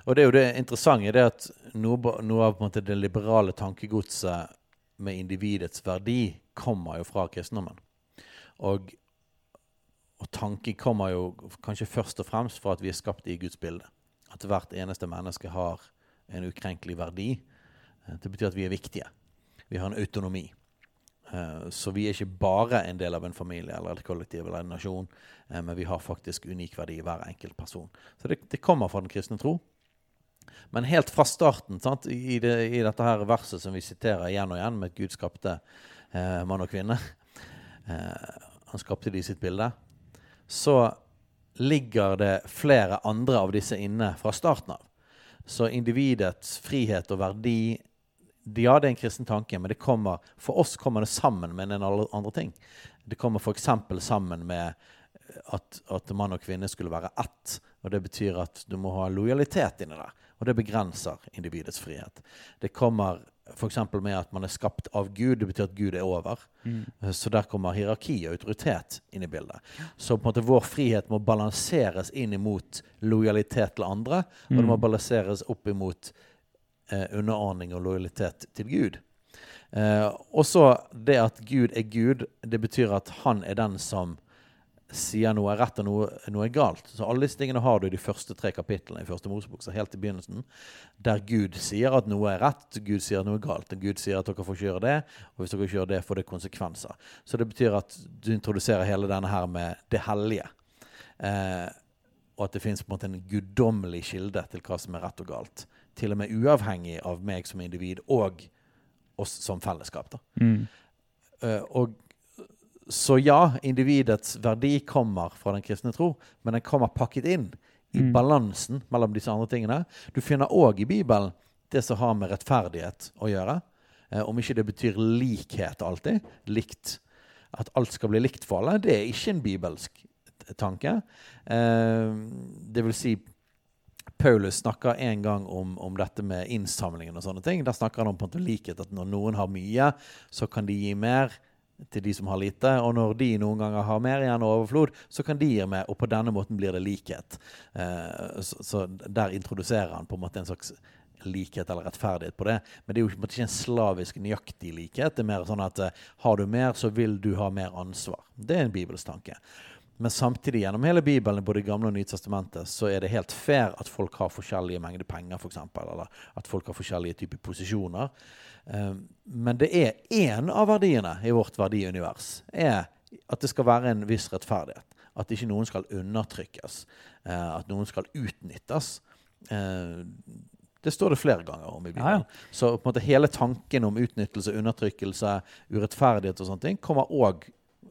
Og det er jo det interessante, det at noe, noe av det liberale tankegodset med individets verdi kommer jo fra kristendommen. Og, og tanken kommer jo kanskje først og fremst fra at vi er skapt i Guds bilde. At hvert eneste menneske har en ukrenkelig verdi. Eh, Det betyr at vi er viktige. Vi har en autonomi. Eh, Så vi er ikke bare en del av en familie eller et kollektiv eller en nasjon, eh, men vi har faktisk unik verdi i hver enkelt person. Så det, det kommer fra den kristne tro. Men helt fra starten, sant, i, det, i dette her verset som vi siterer igjen og igjen, med at Gud skapte eh, mann og kvinne eh, Han skapte de i sitt bilde. Så ligger det flere andre av disse inne fra starten av. Så individets frihet og verdi Ja, det er en kristen tanke, men kommer, for oss kommer det sammen med en del andre ting. Det kommer f.eks. sammen med at, at mann og kvinne skulle være ett. Og det betyr at du må ha lojalitet inni der. Og det begrenser individets frihet. Det kommer f.eks. med at man er skapt av Gud. Det betyr at Gud er over. Så der kommer hierarki og autoritet inn i bildet. Så på en måte vår frihet må balanseres inn imot lojalitet til andre. Og det må balanseres opp imot eh, underordning og lojalitet til Gud. Eh, og så det at Gud er Gud, det betyr at han er den som sier noe er rett og noe, noe er galt. Så alle disse tingene har du i de første tre kapitlene i første Mosebok, så helt i begynnelsen, der Gud sier at noe er rett, Gud sier at noe er galt. Gud sier at dere får ikke gjøre det, og hvis dere ikke gjør det, får det konsekvenser. Så det betyr at du introduserer hele denne her med det hellige. Eh, og at det fins en en guddommelig kilde til hva som er rett og galt. Til og med uavhengig av meg som individ og oss som fellesskap. da. Eh, og så ja, individets verdi kommer fra den kristne tro, men den kommer pakket inn i Mm. balansen mellom disse andre tingene. Du finner òg i Bibelen det som har med rettferdighet å gjøre. Eh, om ikke det betyr likhet alltid, likt, at alt skal bli likt for alle, det er ikke en bibelsk tanke. Eh, det vil si Paulus snakker en gang om, om dette med innsamlingen og sånne ting. Der snakker han om på en måte likhet, at når noen har mye, så kan de gi mer til de som har lite. Og når de noen ganger har mer igjen og overflod, så kan de gi mer, og på denne måten blir det likhet. Eh, så, der introduserer han på en måte en slags likhet eller rettferdighet på det. Men det er jo ikke en slavisk nøyaktig likhet. Det er mer sånn at eh, har du mer, så vil du ha mer ansvar. Det er en bibelstanke. Men samtidig gjennom hele Bibelen, både Gamle og Nye så er det helt fair at folk har forskjellige mengder penger, f.eks., eller at folk har forskjellige typer posisjoner. Eh, Men det er én av verdiene i vårt verdiunivers er at det skal være en viss rettferdighet. At ikke noen skal undertrykkes. eh, At noen skal utnyttes. Eh, Det står det flere ganger om i Bibelen. Ja, ja. Så på en måte hele tanken om utnyttelse, undertrykkelse, urettferdighet og sånne ting kommer òg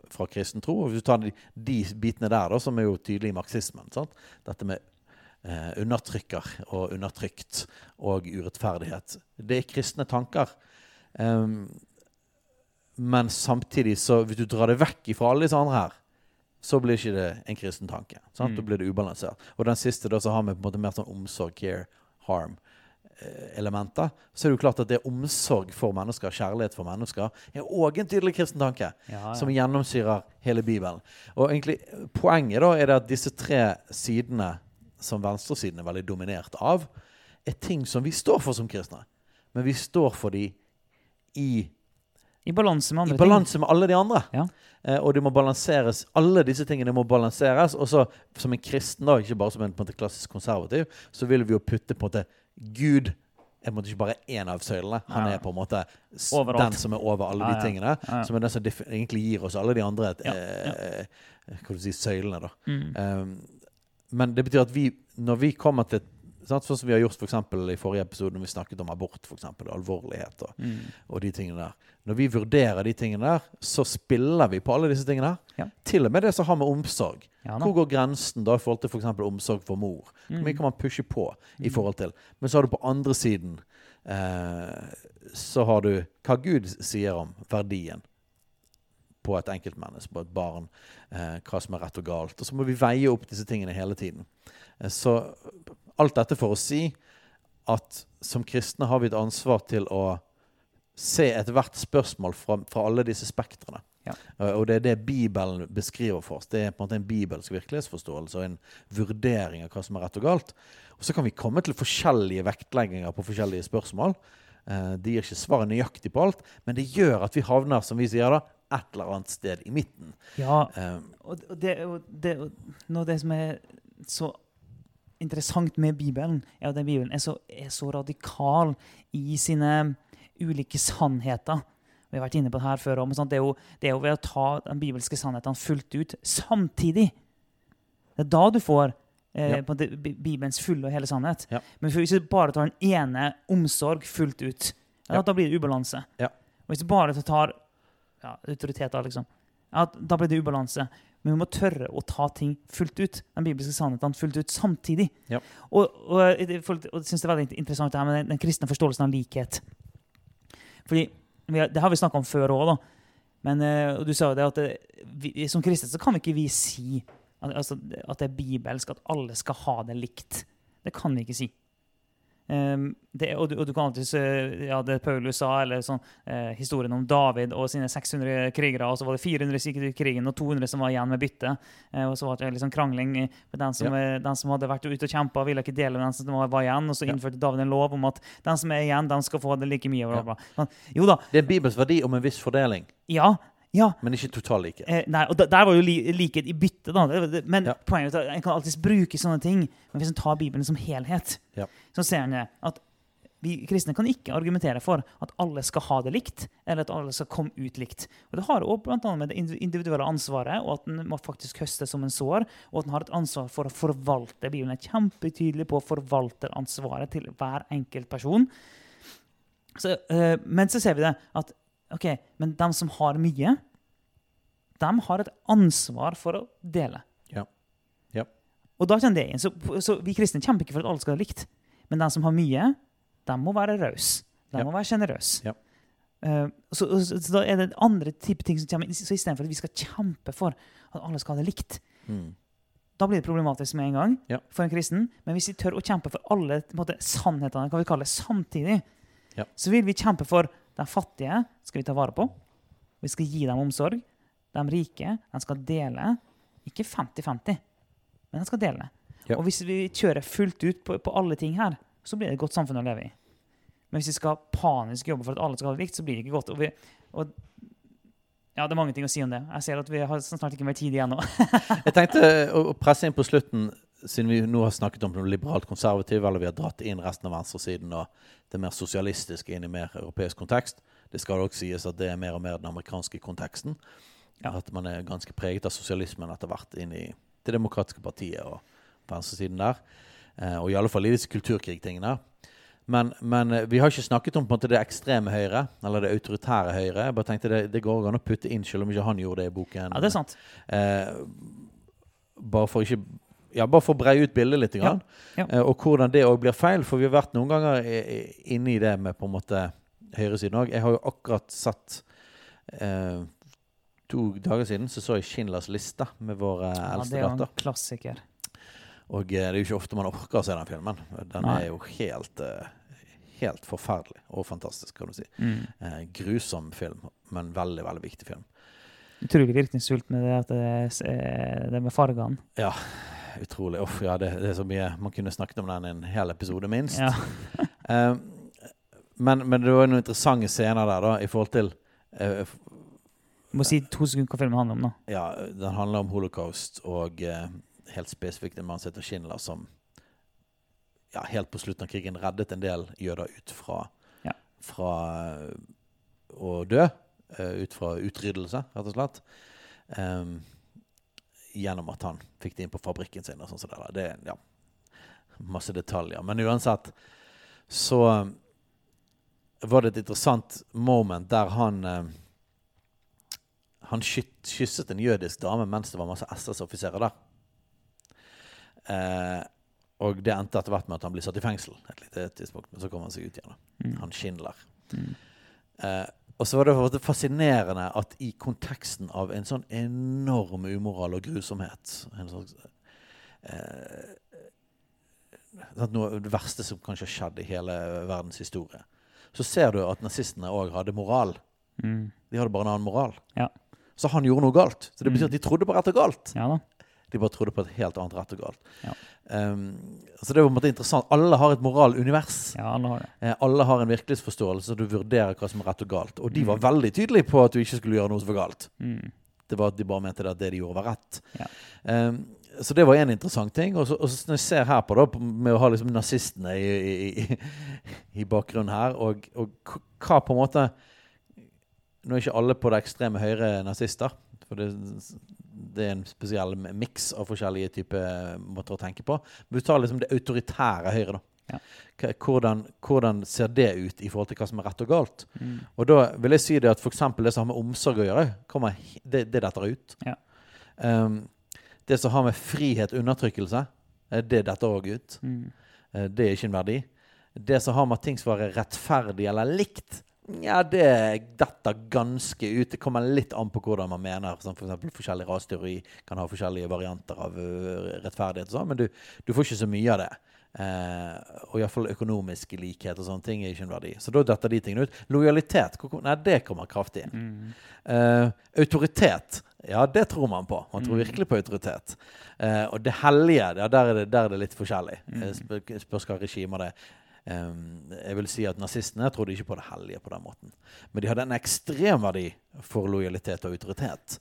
fra kristen tro. Og hvis du tar de, de bitene der, da, som er jo tydelig i marxismen sant? Dette med eh, undertrykker og undertrykt og urettferdighet. Det er kristne tanker. Um, men samtidig, så hvis du drar det vekk fra alle disse andre her, så blir ikke det en kristen tanke. Sant? Mm. Da blir det ubalansert. Og den siste, da, så har vi på en måte mer sånn omsorg, care, harm eh, elementer, så er det jo klart at det er omsorg for mennesker, kjærlighet for mennesker, er òg en tydelig kristen tanke Ja, som gjennomsyrer hele Bibelen. Og egentlig Poenget da er det at disse tre sidene, som venstresiden er veldig dominert av, er ting som vi står for som kristne. Men vi står for de i, I balanse med i andre balanse med alle de andre. Ja. Eh, og det må balanseres, alle disse tingene må balanseres. Og så som en kristen, da, ikke bare som en, på en klassisk konservativ, så vil vi jo putte på en måte Gud er på en måte ikke bare én av søylene. Han Ja. er på en måte Overalt. den som er over alle Ja, de tingene. Som er den som egentlig gir oss alle de andre Ja, eh, du si, søylene. da. Mm. Um, men det betyr at vi, når vi kommer til Sånn som vi har gjort for eksempel i forrige episode når vi snakket om abort, for eksempel, alvorlighet og, Mm. og de tingene der. Når vi vurderer de tingene der, så spiller vi på alle disse tingene. Ja. Til og med det som har med omsorg. Ja. Hvor går grensen da i forhold til f.eks. omsorg for mor? Hvor mye Mm. kan man pushe på i forhold til? Men så har du på andre siden eh, Så har du hva Gud sier om verdien på et enkeltmenneske, på et barn. Eh, hva som er rett og galt. Og så må vi veie opp disse tingene hele tiden. Eh, så alt dette for å si at som kristne har vi et ansvar til å se ethvert spørsmål fra, fra alle disse spektrene. Ja. Eh, Og det er det Bibelen beskriver for oss. Det er på en måte en bibelsk virkelighetsforståelse og en vurdering av hva som er rett og galt. Og så kan vi komme til forskjellige vektlegginger på forskjellige spørsmål. De gir ikke svaret nøyaktig på alt, men det gjør at vi havner som vi sier da, et eller annet sted i midten. Ja, Eh, og det, og det, og noe av det som er så interessant med Bibelen, er at den Bibelen er så, er så radikal i sine ulike sannheter. Vi har vært inne på det her før også, det, er jo, det er jo ved å ta de bibelske sannhetene fullt ut samtidig. Det er da du får eh, Ja. en Bibelens fulle og hele sannhet. Ja. Men hvis du bare tar den ene omsorg fullt ut, ja, da blir det ubalanse. Ja. Og hvis du bare tar ja, autoriteter, liksom, ja, da blir det ubalanse. Men vi må tørre å ta ting fullt ut. Den bibelske sannheten fullt ut samtidig. Ja. Og, og, jeg synes det er veldig interessant det her med den, den kristne forståelsen av likhet. Fordi, Det har vi snakka om før òg. Men eh, og du sa jo det at det, vi, som kristne så kan vi ikke vi si at, altså, at det er bibelsk at alle skal ha det likt. Det kan vi ikke si. Um, det, og, du, og du kan alltid ja, det Paulus sa, eller sånn, eh, historien om David og sine 600 krigere. og Så var det 400 stykker i krigen og 200 som var igjen med bytte. Eh, og så var det sånn krangling. med Den som, ja. den som hadde vært ute og kjempa, ville ikke dele med den som var, var igjen. Og så Ja. innførte David en lov om at den som er igjen, den skal få det like mye. Bla, bla. Men, jo da, Det er Bibels verdi om en viss fordeling, ja, ja. men ikke total likhet. Eh, nei, og da, Der var jo li, likhet i bytte, da. Men Ja. poenget er at en kan alltids bruke sånne ting. Men hvis en tar Bibelen som helhet, Ja. så ser en at vi kristne kan ikke argumentere for at alle skal ha det likt, eller at alle skal komme ut likt. Og Det har òg annet med det individuelle ansvaret, og at en må faktisk høste som en sår, og at en har et ansvar for å forvalte. Bibelen er kjempetydelig på forvalteransvaret til hver enkelt person. Så, eh, men så ser vi det at ok, men de som har mye, de har et ansvar for å dele. Ja. Ja. Og da kjenner det inn. Så, så vi kristne kjemper ikke for at alle skal ha likt. Men de som har mye, de må være rause. De Ja. må være sjenerøse. Ja. Uh, så, så, så da er det andre type ting som kommer. Så istedenfor at vi skal kjempe for at alle skal ha det likt, Mm. da blir det problematisk med en gang Ja. for en kristen. Men hvis vi tør å kjempe for alle måte, sannhetene kan vi kalle det, samtidig, Ja. så vil vi kjempe for de fattige skal vi ta vare på. Vi skal gi dem omsorg. De rike de skal dele. Ikke 50-50, men de skal dele. Ja. Og hvis vi kjører fullt ut på, på alle ting her, så blir det et godt samfunn å leve i. Men hvis vi skal panisk jobbe for at alle skal ha det likt, så blir det ikke godt. Og vi, og ja, det er mange ting å si om det. Jeg ser at vi har snart ikke mer tid igjen nå. Jeg tenkte å presse inn på slutten, siden vi nå har snakket om noe liberalt konservativ, eller vi har dratt inn resten av venstresiden og det mer sosialistiske inn i mer europeisk kontekst. Det skal også sies at det er mer og mer den amerikanske konteksten. Ja. At man er ganske preget av sosialismen etter hvert inn i Det demokratiske partiet og venstresiden der. Eh, og i alle fall i disse kulturkrigtingene. Men, men eh, vi har ikke snakket om på en måte det ekstreme høyre, eller det autoritære høyre. Jeg bare tenkte det, det går an å putte inn, selv om ikke han gjorde det i boken. Ja, det er sant. Eh, bare for ikke ja, bare for å breie ut bildet litt. Grann. Ja. Eh, og hvordan det òg blir feil. For vi har vært noen ganger inne i det med på en måte høyresiden òg. Jeg har jo akkurat sett eh, To dager siden så, så jeg Schindlers liste med vår Ja, eldste det er jo datter. klassiker. Og eh, det er jo ikke ofte man orker å se den filmen. Den Nei. er jo helt, eh, helt forferdelig og fantastisk, kan du si. Mm. Eh, grusom film, men veldig, veldig viktig film. Utrolig virkningsfullt med det, at det, eh, det med fargene. Ja, utrolig. Uff, ja, det, det er så mye Man kunne snakket om den i en hel episode, minst. Ja. Eh, men, men det var noen interessante scener der, da, i forhold til uh, Må si to sekunder hva filmen handler om da. Ja, den handler om holocaust, og uh, helt spesifikt en mann som heter Schindler, som ja, helt på slutten av krigen reddet en del jøder ut fra, Ja. fra å dø. ut fra utryddelse, rett og slett. Em, gjennom at han fikk det inn på fabrikken sin. og sånn som der. Det er ja, masse detaljer. Men uansett så eh, var det et interessant moment der han eh, han kysset en jødisk dame mens det var masse SS-offiserer der. Eh, og det endte etter hvert med at han ble satt i fengsel. et lite tidspunkt, Men så kom han seg ut igjen. Mm. Han Schindler. Mm. Eh, og så var det fascinerende at i konteksten av en sånn enorm umoral og grusomhet en slags, eh, Noe det verste som kanskje har skjedd i hele verdens historie. Så ser du at nazistene òg hadde moral. Mm. De hadde bare en annen moral. Ja. Så han gjorde noe galt. Så det betyr Mm. at de trodde på rett og galt. Ja da. De bare trodde på et helt annet rett og galt. Ja. Um, så det var på en måte interessant. Alle har et moralunivers. Ja, alle har det. Eh, alle har en virkelighetsforståelse, så du vurderer hva som er rett og galt. Og de Mm. var veldig tydelige på at du ikke skulle gjøre noe som var galt. Mm. Det var at de bare mente at det de gjorde, var rett. Ja. Um, så det var en interessant ting. Og så, og så når jeg ser her på, da, med å ha liksom nazistene i, i, i, i bakgrunnen her, og, og hva på en måte Nå er ikke alle på det ekstreme høyre nazister. For det, det er en spesiell miks av forskjellige typer måter å tenke på. Men vi tar liksom det autoritære høyre, da. Ja. Hvordan, hvordan ser det ut i forhold til hva som er rett og galt? Mm. Og da vil jeg si det at f.eks. det som har med omsorg å gjøre, kommer, det, det detter ut. Ja. Um, det som har med frihet undertrykkelse, eh, det detter òg ut. Mm. Eh, Det er ikke en verdi. Det som har med ting som er rettferdig eller likt, ja, det detter ganske ut. Det kommer litt an på hvordan man mener. Som for eksempel forskjellig rasteori kan ha forskjellige varianter av øh, rettferdighet sånn, men du, du får ikke så mye av det. Eh, og iallfall økonomisk likhet og sånne ting er ikke en verdi. Så da detter de tingene ut. Lojalitet, nei, det kommer kraftig inn. Mm. Eh, autoritet, ja, det tror man på. Man tror Mm. virkelig på autoritet. Eh, og det hellige, ja, der, er det, der er det litt forskjellig. Mm. Eh, spørs hva regimer det er. Jeg vil si at Nazistene trodde ikke på det hellige på den måten. Men de hadde en ekstrem verdi for lojalitet og autoritet.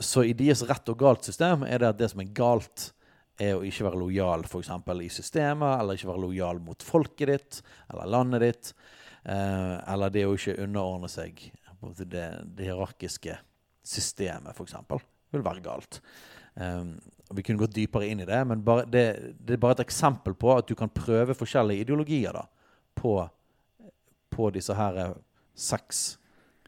Så i deres rett og galt system er det at det som er galt, er å ikke være lojal f.eks. i systemet, eller ikke være lojal mot folket ditt eller landet ditt. eh, eller det å ikke underordne seg det, det hierarkiske systemet, f.eks. vil være galt. Um, vi kunne gått dypere inn i det, men bare det, det er bare et eksempel på at du kan prøve forskjellige ideologier da, på, på disse her eh, seks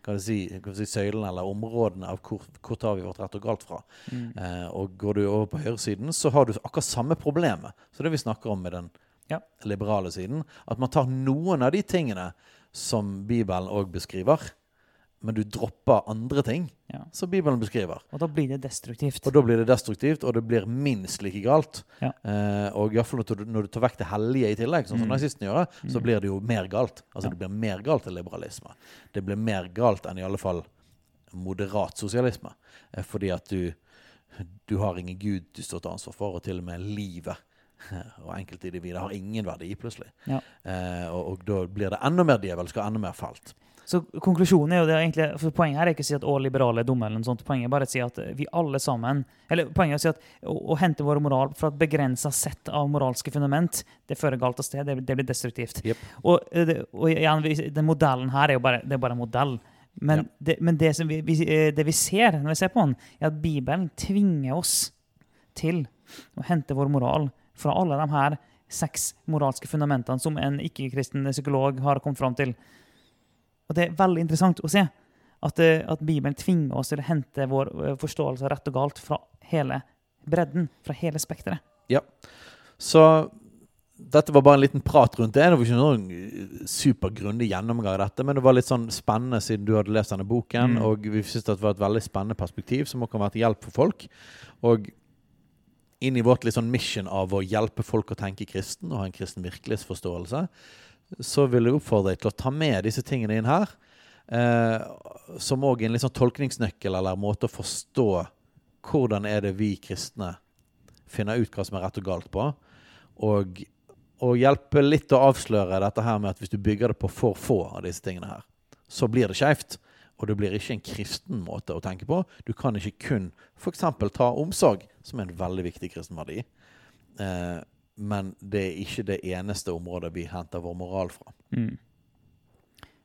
kan du si, kan du si, søylene eller områdene av hvor, hvor tar vi vårt rett og galt fra. Mm. Eh, og går du over på høyresiden, så har du akkurat samme problemet. Så det vi snakker om med den Ja. liberale siden, at man tar noen av de tingene som Bibelen òg beskriver, men du dropper andre ting Ja. som Bibelen beskriver. Og da blir det destruktivt. Og da blir det destruktivt, og det blir minst like galt. Ja. Eh, og iallfall når, du- når du tar vekk det hellige i tillegg, sånn som Mm. nazistene gjør, så Mm. blir det jo mer galt. Altså Ja. det blir mer galt enn liberalisme. Det blir mer galt enn i alle fall moderat sosialisme. Eh, fordi at du, du har ingen gud du står til ansvar for, og til og med livet og enkeltindividet har ingen verdi plutselig. Ja. Eh, og, og da blir det enda mer djevelsk og enda mer falt. Så konklusjonen er jo det egentlig, for Poenget her er ikke å si at å, liberale er dumme, eller noe sånt. Poenget er bare å si at vi alle sammen eller poenget er å si at å, å hente vår moral fra et begrensa sett av moralske fundament, det fører galt av sted. Det, det blir destruktivt. Yep. Og, eh, og igjen, den modellen her er jo bare, det er bare en modell. Men, Ja. det, men det, som vi, vi, eh, det vi ser når vi ser på den, er at Bibelen tvinger oss til å hente vår moral fra alle de her seks moralske fundamentene som en ikke-kristen psykolog har kommet fram til. Og det er veldig interessant å se at, eh, at Bibelen tvinger oss til å hente vår eh, forståelse av rett og galt fra hele bredden, fra hele spekteret. Så dette var bare en liten prat rundt det. Det var ikke noen eh, supergrundig gjennomgang av dette, men det var litt sånn spennende siden du hadde lest denne boken, Mm. og vi syntes det var et veldig spennende perspektiv som også kan være til hjelp for folk. Og inn i vårt litt sånn mission av å hjelpe folk å tenke kristen og ha en kristen virkelighetsforståelse, så vil jeg oppfordre deg til å ta med disse tingene inn her, eh, som òg en litt sånn tolkningsnøkkel eller måte å forstå hvordan er det vi kristne finner ut hva som er rett og galt på, og, og hjelpe litt å avsløre dette her med at hvis du bygger det på for få av disse tingene her, så blir det skeivt. Og det blir ikke en kristen måte å tenke på. Du kan ikke kun f.eks. ta omsorg, som er en veldig viktig kristen verdi, eh, men det er ikke det eneste området vi henter vår moral fra. Mm.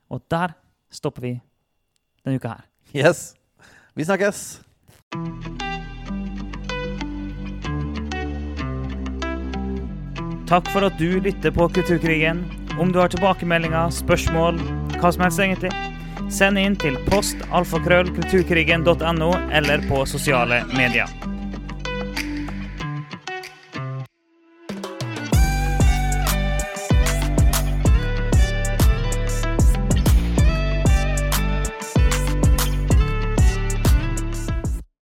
Og der stopper vi denne uka her. Yes. Vi snakkes! Takk for at du lytter på Kulturkrigen. Om du har tilbakemeldinger, spørsmål, hva som helst egentlig, send inn til postalfakrøllkulturkrigen.no eller på sosiale medier.